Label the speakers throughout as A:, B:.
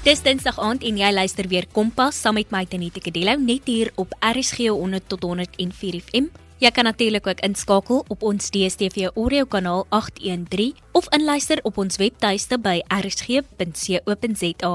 A: Dis Dinsdag aand en jy luister weer Kompas saam met my Tenita Kadello net hier op RSG 100 tot 104 FM. Jy kan natuurlik ook inskakel op ons DStv audio kanaal 813 of inluister op ons webtuiste by rsg.co.za.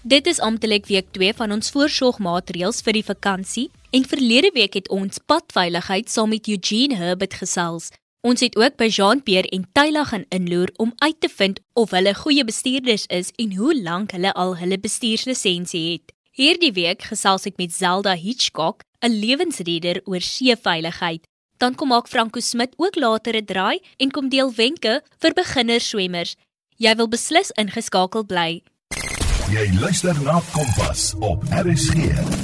A: Dit is amptelik week 2 van ons voorsorgmaatreëls vir die vakansie en verlede week het ons padveiligheid saam met Eugene Herbert gesels. Ons het ook by Jean-Pierre en Tyla gaan inloer om uit te vind of hulle goeie bestuurders is en hoe lank hulle al hulle bestuurslisensie het. Hierdie week gesels ek met Zelda Hitchcock, 'n lewensredder oor seeveiligheid. Dan kom maak Franco Smit ook later 'n draai en kom deel wenke vir beginner swemmers. Jy wil beslis ingeskakel bly.
B: Jy luister na Kompas op RSG.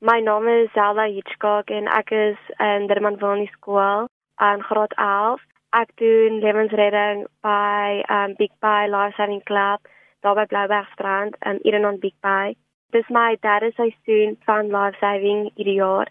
C: My naam is Zelda Hitchcock en ek is in Dermanwani skool in graad 11. Ek doen lewensredding by um Big Bay Life Saving Club daar by Bloubergstrand in Edenon Big Bay. Dis my derde seisoen van life saving hierdie jaar.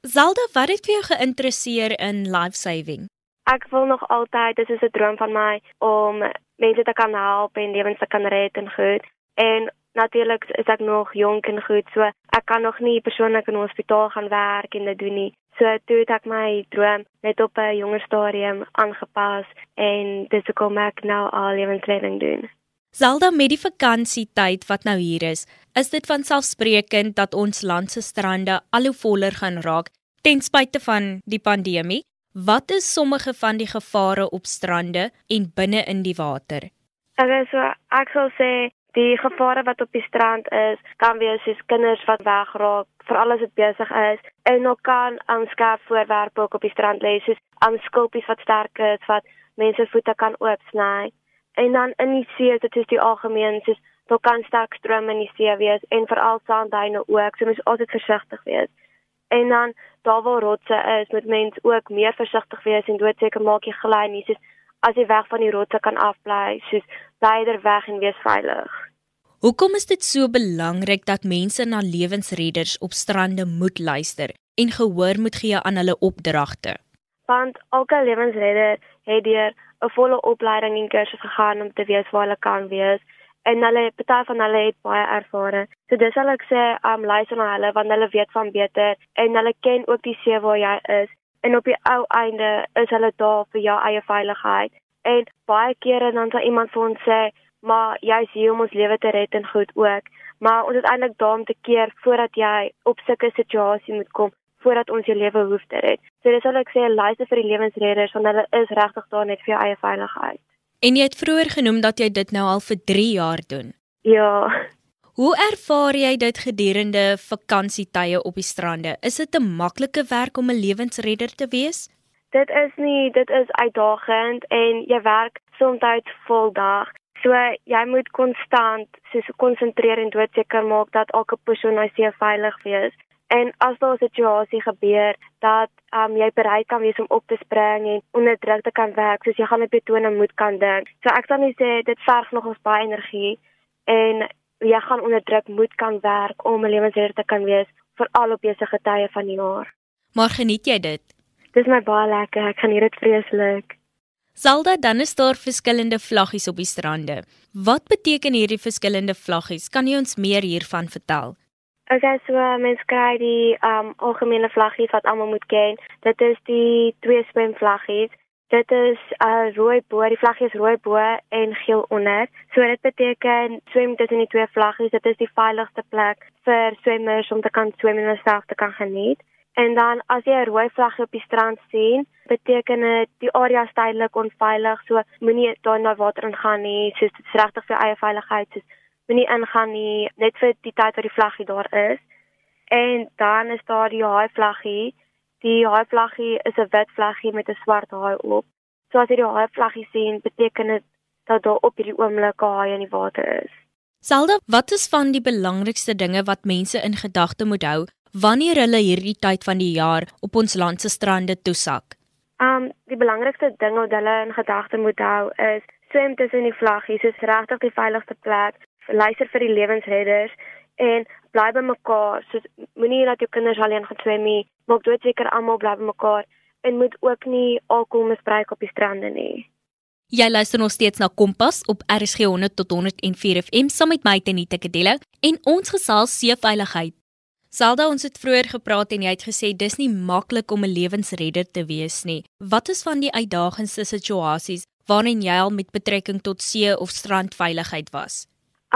A: Zelda, wat het vir jou geïnteresseer in life saving?
C: Ek wil nog altyd, dit is 'n droom van my om mense te kan help en lewens te kan red en goed. En natuurlik is ek nog jonk en goed, so ek kan nog nie persoonlik in 'n hospitaal gaan werk en dit doen nie. So toe het ek my droom net op 'n jonger stadium aangepas en dis hoekom ek nou al lewensredding doen.
A: Zelda met die vakansietyd wat nou hier is, is dit van selfsprekend dat ons land se strande al hoe voller gaan raak ten spyte van die pandemie. Wat is sommige van die gevare op strande en binne in die water?
C: Okay, so ek sal sê Die gevare wat op die strand is, kan wees soos kinders wat wegraak, veral as dit besig is, en ook kan aanskaf voorwerpe op die strand lê, soos aan skulpies wat sterk is wat mense voete kan oopsny. En dan in die see, dit is die algemeen, soos daar kan sterk strome in die see wees en veral sandduine ook, so mens altyd versigtig wees. En dan daar waar rotse is, moet mens ook meer versigtig wees en doodseker maak jy gly nie, soos as jy weg van die rotse kan afbly, soos blyder weg en wees veilig.
A: Hoekom is dit so belangrik dat mense na lewensredders op strande moet luister en gehoor moet gee aan hulle opdragte?
C: Want elke lewensredder het deur 'n volle opleiding en kursus gegaan om te weet waar hulle kan wees en hulle party van hulle het baie ervare. So dis al ek sê, um luister na hulle want hulle weet van beter en hulle ken ook die see waar jy is en op die ou einde is hulle daar vir jou eie veiligheid. En baie kere dan sal iemand vir ons sê maar jy's hier om ons lewe te red en goed ook. Maar ons is eintlik daar om te keer voordat jy op sulke situasie moet kom voordat ons jou lewe hoef te red. So dis al ek sê luister vir die lewensredders want hulle is regtig daar net vir jou eie veiligheid.
A: En jy het vroeër genoem dat jy dit nou al vir 3 jaar doen.
C: Ja.
A: Hoe ervaar jy dit gedurende vakansietye op die strande? Is dit 'n maklike werk om 'n lewensredder te wees?
C: Dit is nie, dit is uitdagend en jy werk soms vol dag. So jy moet konstant soos konsentreer en doodseker maak dat elke persoon hy se veilig wees. En as daar 'n situasie gebeur dat um, jy bereid kan wees om op te spring en onder druk te kan werk, soos jy gaan op jou tone moet kan dink. So ek sal nie sê dit verg nog ons baie energie en jy gaan onder druk moet kan werk om 'n lewensredder te kan wees vir al op besige tye van die jaar.
A: Maar geniet jy dit?
C: Dis my baie lekker. Ek geniet dit vreeslik.
A: Salda, dan is daar verskillende vlaggies op die strande. Wat beteken hierdie verskillende vlaggies? Kan jy ons meer hiervan vertel?
C: Okay, so mens kry die um algemene vlaggies wat almal moet ken. Dit is die twee swemvlaggies. Dit is 'n uh, rooi bo, die vlaggie is rooi bo en geel onder. So dit beteken swem tussen die twee vlaggies. Dit is die veiligste plek vir swemmers om te kan swem en homself te kan geniet. En dan as jy 'n rooi vlag op die strand sien, beteken dit die area is tydelik onveilig, so moenie daar na water ingaan nie, soos dit is regtig vir eie veiligheid, soos moenie ingaan nie net vir die tyd wat die vlaggie daar is. En dan is daar die haai vlaggie. Die haai vlaggie is 'n wit vlaggie met 'n swart haai op. So as jy die haai vlaggie sien, beteken dit dat daar op hierdie oomblik 'n haai in die water is.
A: Salda, wat is van die belangrikste dinge wat mense in gedagte moet hou wanneer hulle hierdie tyd van die jaar op ons land se strande toesak?
C: Um die belangrikste ding wat hulle in gedagte moet hou is swem tussen die vlaggies, is regtig die veiligste plek. Luister vir die lewensredders en bly by mekaar. So moenie laat jou kinders alleen gaan swem nie. Maak doodseker almal bly by mekaar en moet ook nie alkohol misbruik op die strande nie.
A: Jy luister nog steeds na Kompas op RSG 100 tot 104 FM saam met my Tenita Kadello en ons gesels seeveiligheid. Salda ons het vroeër gepraat en jy het gesê dis nie maklik om 'n lewensredder te wees nie. Wat is van die uitdagendste situasies waarin jy al met betrekking tot see of strandveiligheid was?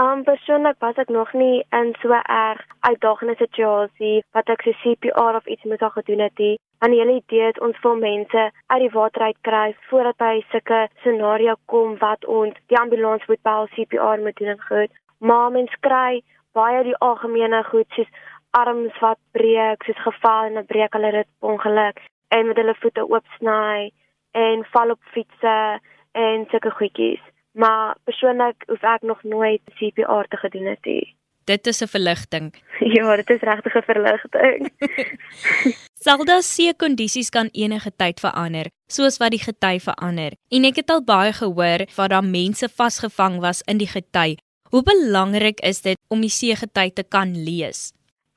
C: Um persoonlik was ek nog nie in so erg uitdagende situasie wat ek so CPR of iets moet al gedoen het nie. En die hele idee is ons wil mense uit die water uit kry voordat by sulke scenario kom wat ons die ambulans moet bel CPR moet doen en goed. Maar mens kry baie die algemene goed soos arms wat breek, soos geval en 'n breek hulle dit ongeluk en met hulle voete oopsny en val op fietsse en sulke goedjies. Maar persoonlik hoef ek nog nooit CPR te gedoen het nie.
A: Dit is 'n verligting.
C: ja, dit is regtig 'n verligting.
A: Selda se kondisies kan enige tyd verander, soos wat die gety verander. En ek het al baie gehoor dat daar mense vasgevang was in die gety. Hoe belangrik is dit om die see gety te kan lees?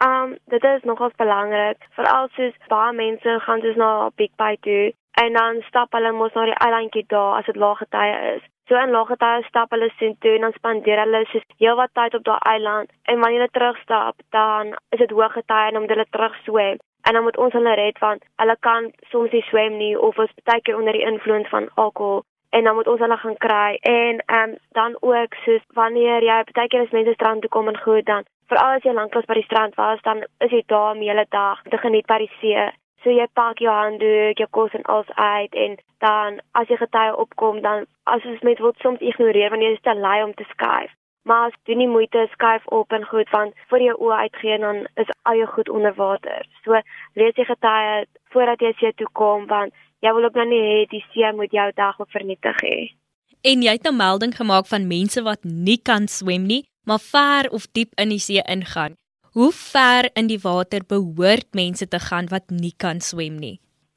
C: Um dit is nogals belangrik, veral soos baie mense gaan dus na Big Bay toe en dan stap hulle mos na die eilandjie daar as dit lae tye is. So in lae tye stap hulle sien toe en dan spandeer hulle soos heelwat tyd op daai eiland en wanneer hulle terugstap, dan is dit hoë tye en dan moet hulle terug swem. En dan moet ons hulle red want hulle kan soms nie swem nie of is baie keer onder die invloed van alkohol en dan moet ons hulle gaan kry en ehm um, dan ook soos wanneer jy baie keer as mense strand toe kom en goed dan veral as jy lanklaas by die strand was, dan is jy daar die hele dag te geniet by die see. So jy pak jou handdoek, jou kos en alles uit en dan as jy getuie opkom, dan as jy met word soms ignoreer wanneer jy te lui om te skuif. Maar as doen nie moeite skuif op en goed want voor jou oë uitgee dan is al jou goed onder water. So lees jy getuie voordat jy see toe kom want jy wil ook nou nie hê die see moet jou dag op vernietig hê.
A: En jy het 'n melding gemaak van mense wat nie kan swem nie maar ver of diep in die see ingaan. Hoe ver in die water behoort mense te gaan wat nie kan swem nie?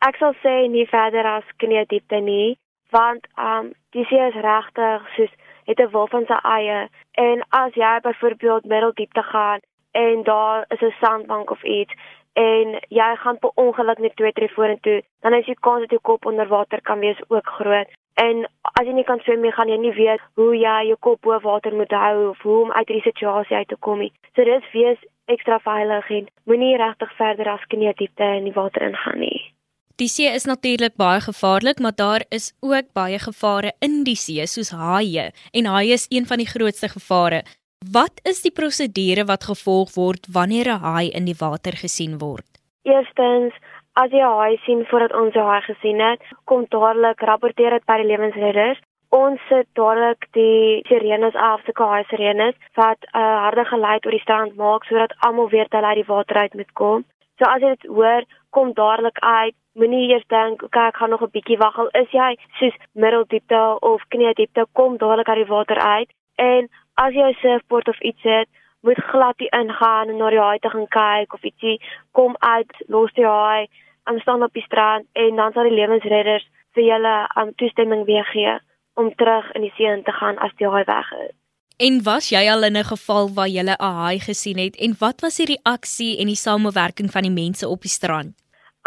C: Ek sal sê nie verder as knie diepte nie, want um die see is regtig soos het 'n wolf van sy eie en as jy byvoorbeeld middeldiepte gaan en daar is 'n sandbank of iets en jy gaan per ongeluk net twee tree vorentoe, dan is die kans dat jy kop onder water kan wees ook groot. En as jy nie kan swem nie, gaan jy nie weet hoe jy jou kop bo water moet hou of hoe om uit hierdie situasie uit te kom nie. So dis wees ekstra veilig en moenie regtig verder as knie diepte in die water ingaan nie.
A: Die see is natuurlik baie gevaarlik, maar daar is ook baie gevare in die see soos haie en haie is een van die grootste gevare. Wat is die prosedure wat gevolg word wanneer 'n haai in die water gesien word?
C: Eerstens As jy haai sien voordat ons jou haai gesien het, kom dadelik rapporteer dit by die lewensredders. Ons sit dadelik die sirenes af, se haai sirenes wat 'n uh, harde geluid oor die strand maak sodat almal weet hulle uit die water uit moet kom. So as jy dit hoor, kom dadelik uit. Moenie eers dink, "Oké, okay, ek gaan nog 'n bietjie wag." Al is jy soos middeldiepte of kniediepte, kom dadelik uit die water uit. En as jy 'n surfboard of iets het, moet glad nie ingaan en na die haai te gaan kyk of ietsie kom uit, los die haai aan staan op die strand en dan sal die lewensredders vir julle aan um, toestemming weer gee om terug in die see in te gaan as die haai weg is.
A: En was jy al in 'n geval waar jy 'n haai gesien het en wat was die reaksie en die samewerking van die mense op die strand?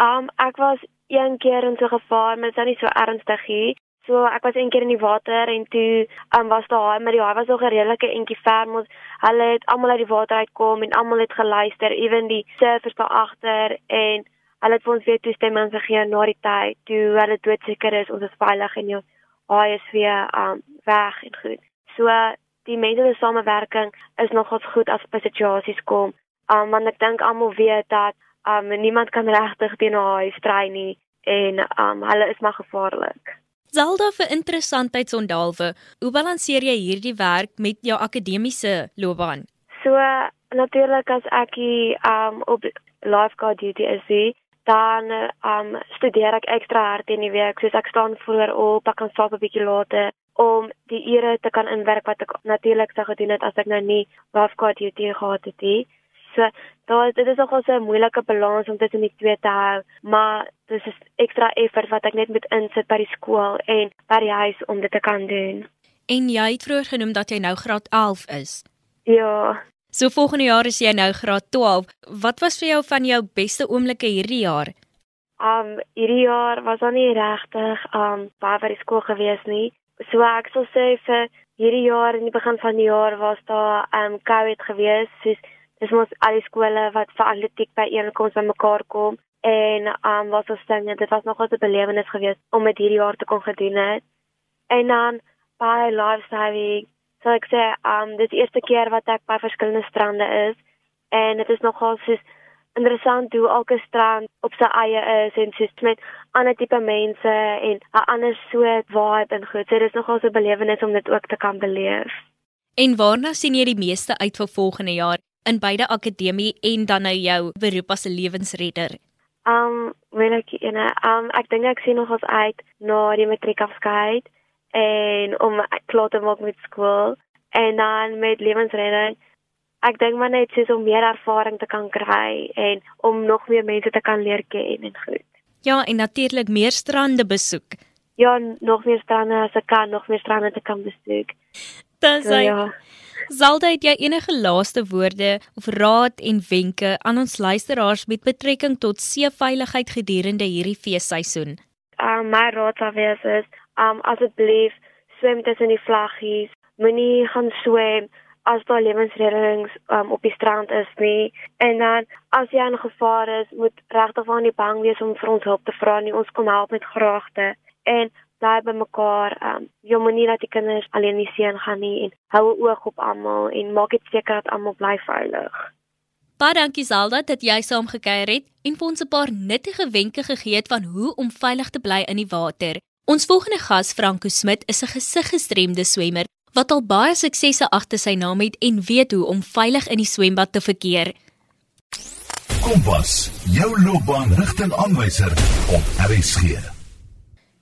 C: Um ek was een keer in so 'n geval, maar dit was nie so ernstig nie. So ek was een keer in die water en toe um, was daar haai, maar die haai was nog 'n redelike entjie ver mos. Hulle het almal uit die water uitkom en almal het geluister, ewen die surfers daar agter en hulle het vir ons weer toestemming gegee na die tyd toe hulle doodseker is ons is veilig en jou haai is weer um weg en goed. So die mense se samewerking is nogals goed as by situasies kom. Um want ek dink almal weet dat um niemand kan regtig teen 'n haai stry nie en um hulle is maar gevaarlik.
A: Zelda vir interessantheidsondalwe, hoe balanseer jy hierdie werk met jou akademiese loopbaan?
C: So natuurlik as ek hier um op lifeguard duty is, dan um studeer ek ekstra hard in die week. Soos ek staan vroeër op ek kan slaap 'n bietjie later om die ure te kan inwerk wat ek natuurlik sou gedoen het as ek nou nie lifeguard duty gehad het nie. So daar dit is nogal so 'n moeilike balans om tussen die twee te hou maar dis is ekstra effort wat ek net moet insit by die skool en by die huis om dit te kan doen.
A: En jy het vroeër genoem dat jy nou graad 11 is.
C: Ja
A: So volgende jaar is jy nou graad 12. Wat was vir jou van jou beste oomblikke hierdie jaar?
C: Um hierdie jaar was dan nie regtig um baie by die skool gewees nie, So ek sal sê vir hierdie jaar in die begin van die jaar was daar um, COVID gewees. Soos dis mos al die skole wat vir atletiek by eenkoms bymekaar kom en um, wat ons sê dit was nog 'n belewenis geweest om dit hierdie jaar te kon gedoen het. En dan by lifestyle so ek sê um, dis die eerste keer wat ek by verskillende strande is en dit is nogal soos interessant hoe elke strand op sy eie is en soos met ander tipe mense en 'n ander soort vibe en goed. So dit is nogal so 'n belewenis om dit ook te kan beleef.
A: En waarna sien jy die meeste uit vir volgende jaar in beide akademie en dan nou jou beroep as 'n lewensredder?
C: Um, wel ek ene, um ek dink ek sien nog as uit na die matriekafskeid en om klaar te maak met skool en dan met lewensredding ek dink maar net soos om meer ervaring te kan kry en om nog meer mense te kan leer ken en goed.
A: Ja, en natuurlik meer strande besoek.
C: Ja, nog meer strande as ek kan, nog meer strande te kan besoek.
A: Dis so, ja. Zalda het jy enige laaste woorde of raad en wenke aan ons luisteraars met betrekking tot seeveiligheid gedurende hierdie feesseisoen?
C: Um my raad sou wees is um asseblief swem tussen die vlaggies, moenie gaan swem as daar lewensreddings um, op die strand is nie. En dan as jy in gevaar is, moet regtig van die bang wees om vir ons hulp te vra nie. Ons kom help met graagte en bly by mekaar. Um, jy moenie dat die kinders alleen nie seën gaan nie en hou 'n oog op almal en maak dit seker dat almal bly veilig.
A: Baie dankie Zalda dat jy saam gekuier het en vir ons 'n paar nuttige wenke gegee het van hoe om veilig te bly in die water. Ons volgende gas, Franco Smit, is 'n gesiggestremde swemmer wat al baie suksesse agter sy naam het en weet hoe om veilig in die swembad te verkeer.
B: Kompas, jou loopbaanrigtingaanwyser op RSG.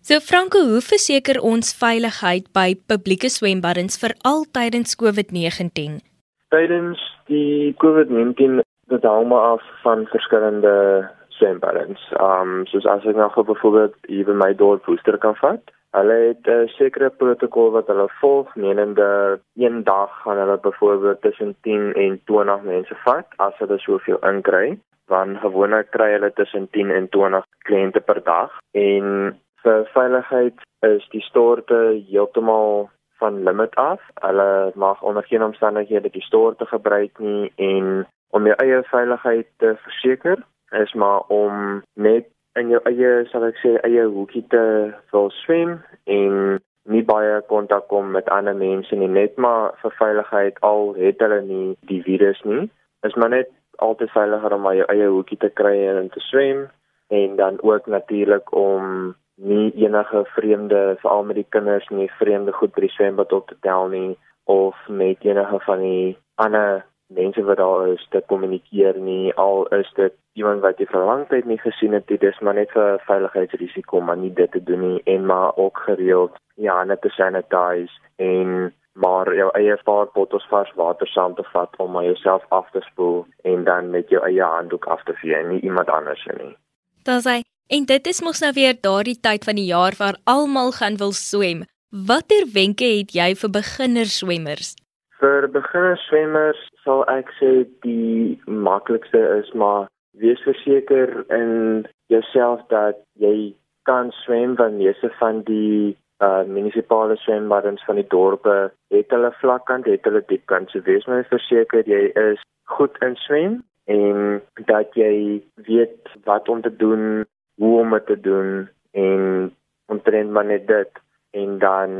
A: So Franco, hoe verseker ons veiligheid by publieke swembaddens veral tydens COVID-19?
D: Tydens die COVID-19 dit hang maar af van verskillende swembaddens. Um soos as ek nou byvoorbeeld hier by my dorp Woester kan vat, Hulle het 'n sekere protokol wat hulle volg, menende een dag gaan hulle byvoorbeeld tussen 10 en 20 mense vat as hulle soveel inkry, want gewoonlik kry hulle tussen 10 en 20 kliënte per dag en vir veiligheid is die storte heeltemal van limit af. Hulle mag onder geen omstandighede die storte gebruik nie en om jou eie veiligheid te verseker is maar om net in jou eie sal ek sê eie hoekie te wil swem en nie baie kontak kom met ander mense nie. Net maar vir veiligheid al het hulle nie die virus nie is maar net altyd veiliger om jou eie hoekie te kry en te swem en dan ook natuurlik om nie enige vreemde veral met die kinders nie vreemde goed by die swembad op te tel nie of met enige van die ander mense wat daar is te kommunikeer nie al is dit iemand wat jy vir lang tyd nie gesien het dit is maar net vir veiligheidsrisiko maar nie dit te doen nie en maar ook gereeld ja net te sanitize en maar jou eie paar bottels vars water saam te vat om maar jouself af te spoel en dan met jou eie handdoek af te vee nie iemand anders nie.
A: Daar sê en dit is mos nou weer daardie tyd van die jaar waar almal gaan wil swem. Watter wenke het jy vir beginner swemmers?
D: Vir beginner swemmers sal ek sê die maklikste is maar wees verseker in jouself dat jy kan swem want meeste van die uh munisipale swembaddens van die dorpe het hulle vlakkant, het hulle diepkant. So wees maar verseker jy is goed in swem en dat jy weet wat om te doen, hoe om dit te doen en omtrent maar net dit en dan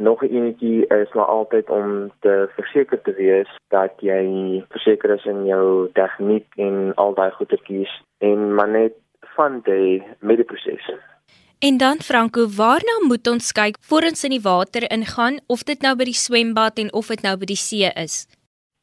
D: Nog 'n enetjie is maar altyd om te verseker te wees dat jy verseker is in jou tegniek en al daai goedertjies en maar net van die medieproses.
A: En dan Franco, waarna moet ons kyk voor ons in die water ingaan of dit nou by die swembad en of dit nou by die see is?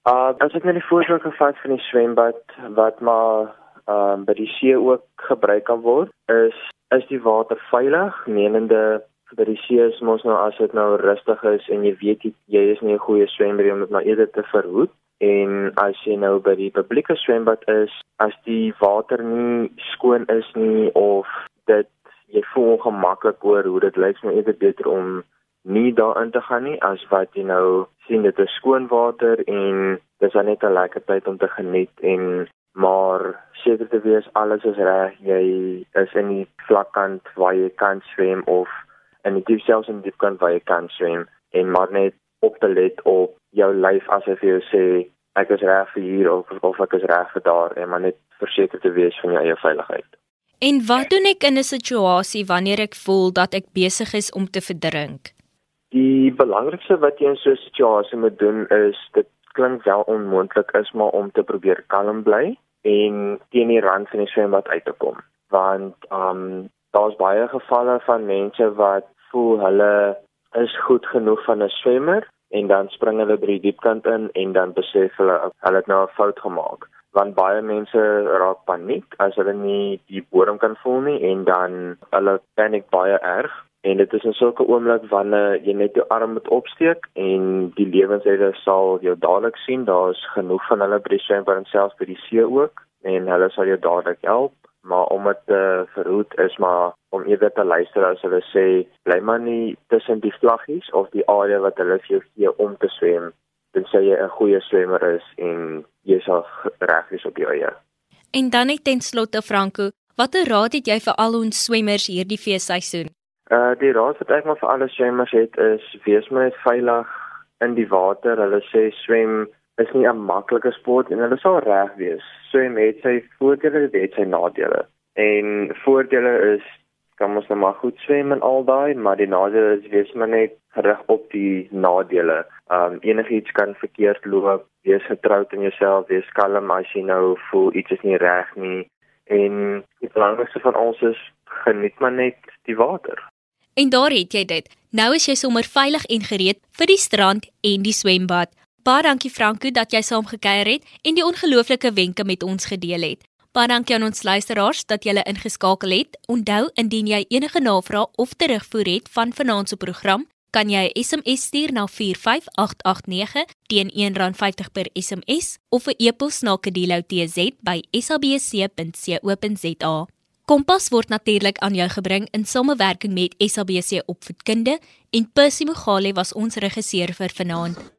D: Uh as ek net die voorbeeld gevat van die swembad wat maar uh by die see ook gebruik kan word, is is die water veilig, menende by die see is mos nou as dit nou rustig is en jy weet jy, jy is nie 'n goeie swemmer om dit maar eerder te verhoed. En as jy nou by die publieke swembad is as die water nie skoon is nie of dit jy voel ongemaklik oor hoe dit lyk nou eerder beter om nie daarin te gaan nie as wat jy nou sien dit is skoon water en dis net 'n lekker tyd om te geniet en maar seker te wees alles is reg jy is in die vlakkant waar jy kan swem of in die diep selfs in die diepkant waar jy kan swem en maar net op te let op jou lyf as jy sê ek is reg vir hier of of ek is reg vir daar en maar net verseker te wees van jou eie veiligheid.
A: En wat doen ek in 'n situasie wanneer ek voel dat ek besig is om te verdrink?
D: Die belangrikste wat jy in so 'n situasie moet doen is dit klink wel onmoontlik is maar om te probeer kalm bly en teen die rand van die swembad uit te kom want um daar's baie gevalle van mense wat voel hulle is goed genoeg van 'n swemmer en dan spring hulle by die diepkant in en dan besef hulle hulle het nou 'n fout gemaak. Want baie mense raak paniek as hulle nie die bodem kan voel nie en dan hulle paniek baie erg. En dit is in sulke oomblik wanneer jy net jou arm moet opsteek en die lewensredder sal jou dadelik sien. Daar's genoeg van hulle by die swembad en selfs by die see ook en hulle sal jou dadelik help maar om dit te verhoed is maar om eerder te luister as hulle sê bly maar nie tussen die vlaggies of die area wat hulle vir jou gee om te swem tensy jy 'n goeie swemmer is en jy sal reg wees op jou eie.
A: En dan net ten slotte Franco, watter raad het jy vir al ons swemmers hierdie feesseisoen?
D: Uh die raad wat ek maar vir alle swemmers het is wees maar veilig in die water. Hulle sê swem is nie 'n maklike sport en hulle sal reg wees. Swem het sy voordele, het sy nadele. En voordele is kan ons net maar goed swem en al daai, maar die nadele is wees maar net gerig op die nadele. Um enigiets kan verkeerd loop. Wees getroud in jouself, wees kalm as jy nou voel iets is nie reg nie. En die belangrikste van ons is geniet maar net die water.
A: En daar het jy dit. Nou is jy sommer veilig en gereed vir die strand en die swembad. Baie dankie Franco dat jy saam gekuier het en die ongelooflike wenke met ons gedeel het. Baie dankie aan ons luisteraars dat julle ingeskakel het. Onthou indien jy enige navrae of terugvoer het van vanaand se program, kan jy 'n SMS stuur na 45889 teen R1.50 per SMS of 'n e-pos na kedeloutz@sabc.co.za. Kompas word natuurlik aan jou gebring in samewerking met SABC Opvoedkunde en Percy Mogale was ons regisseur vir vanaand.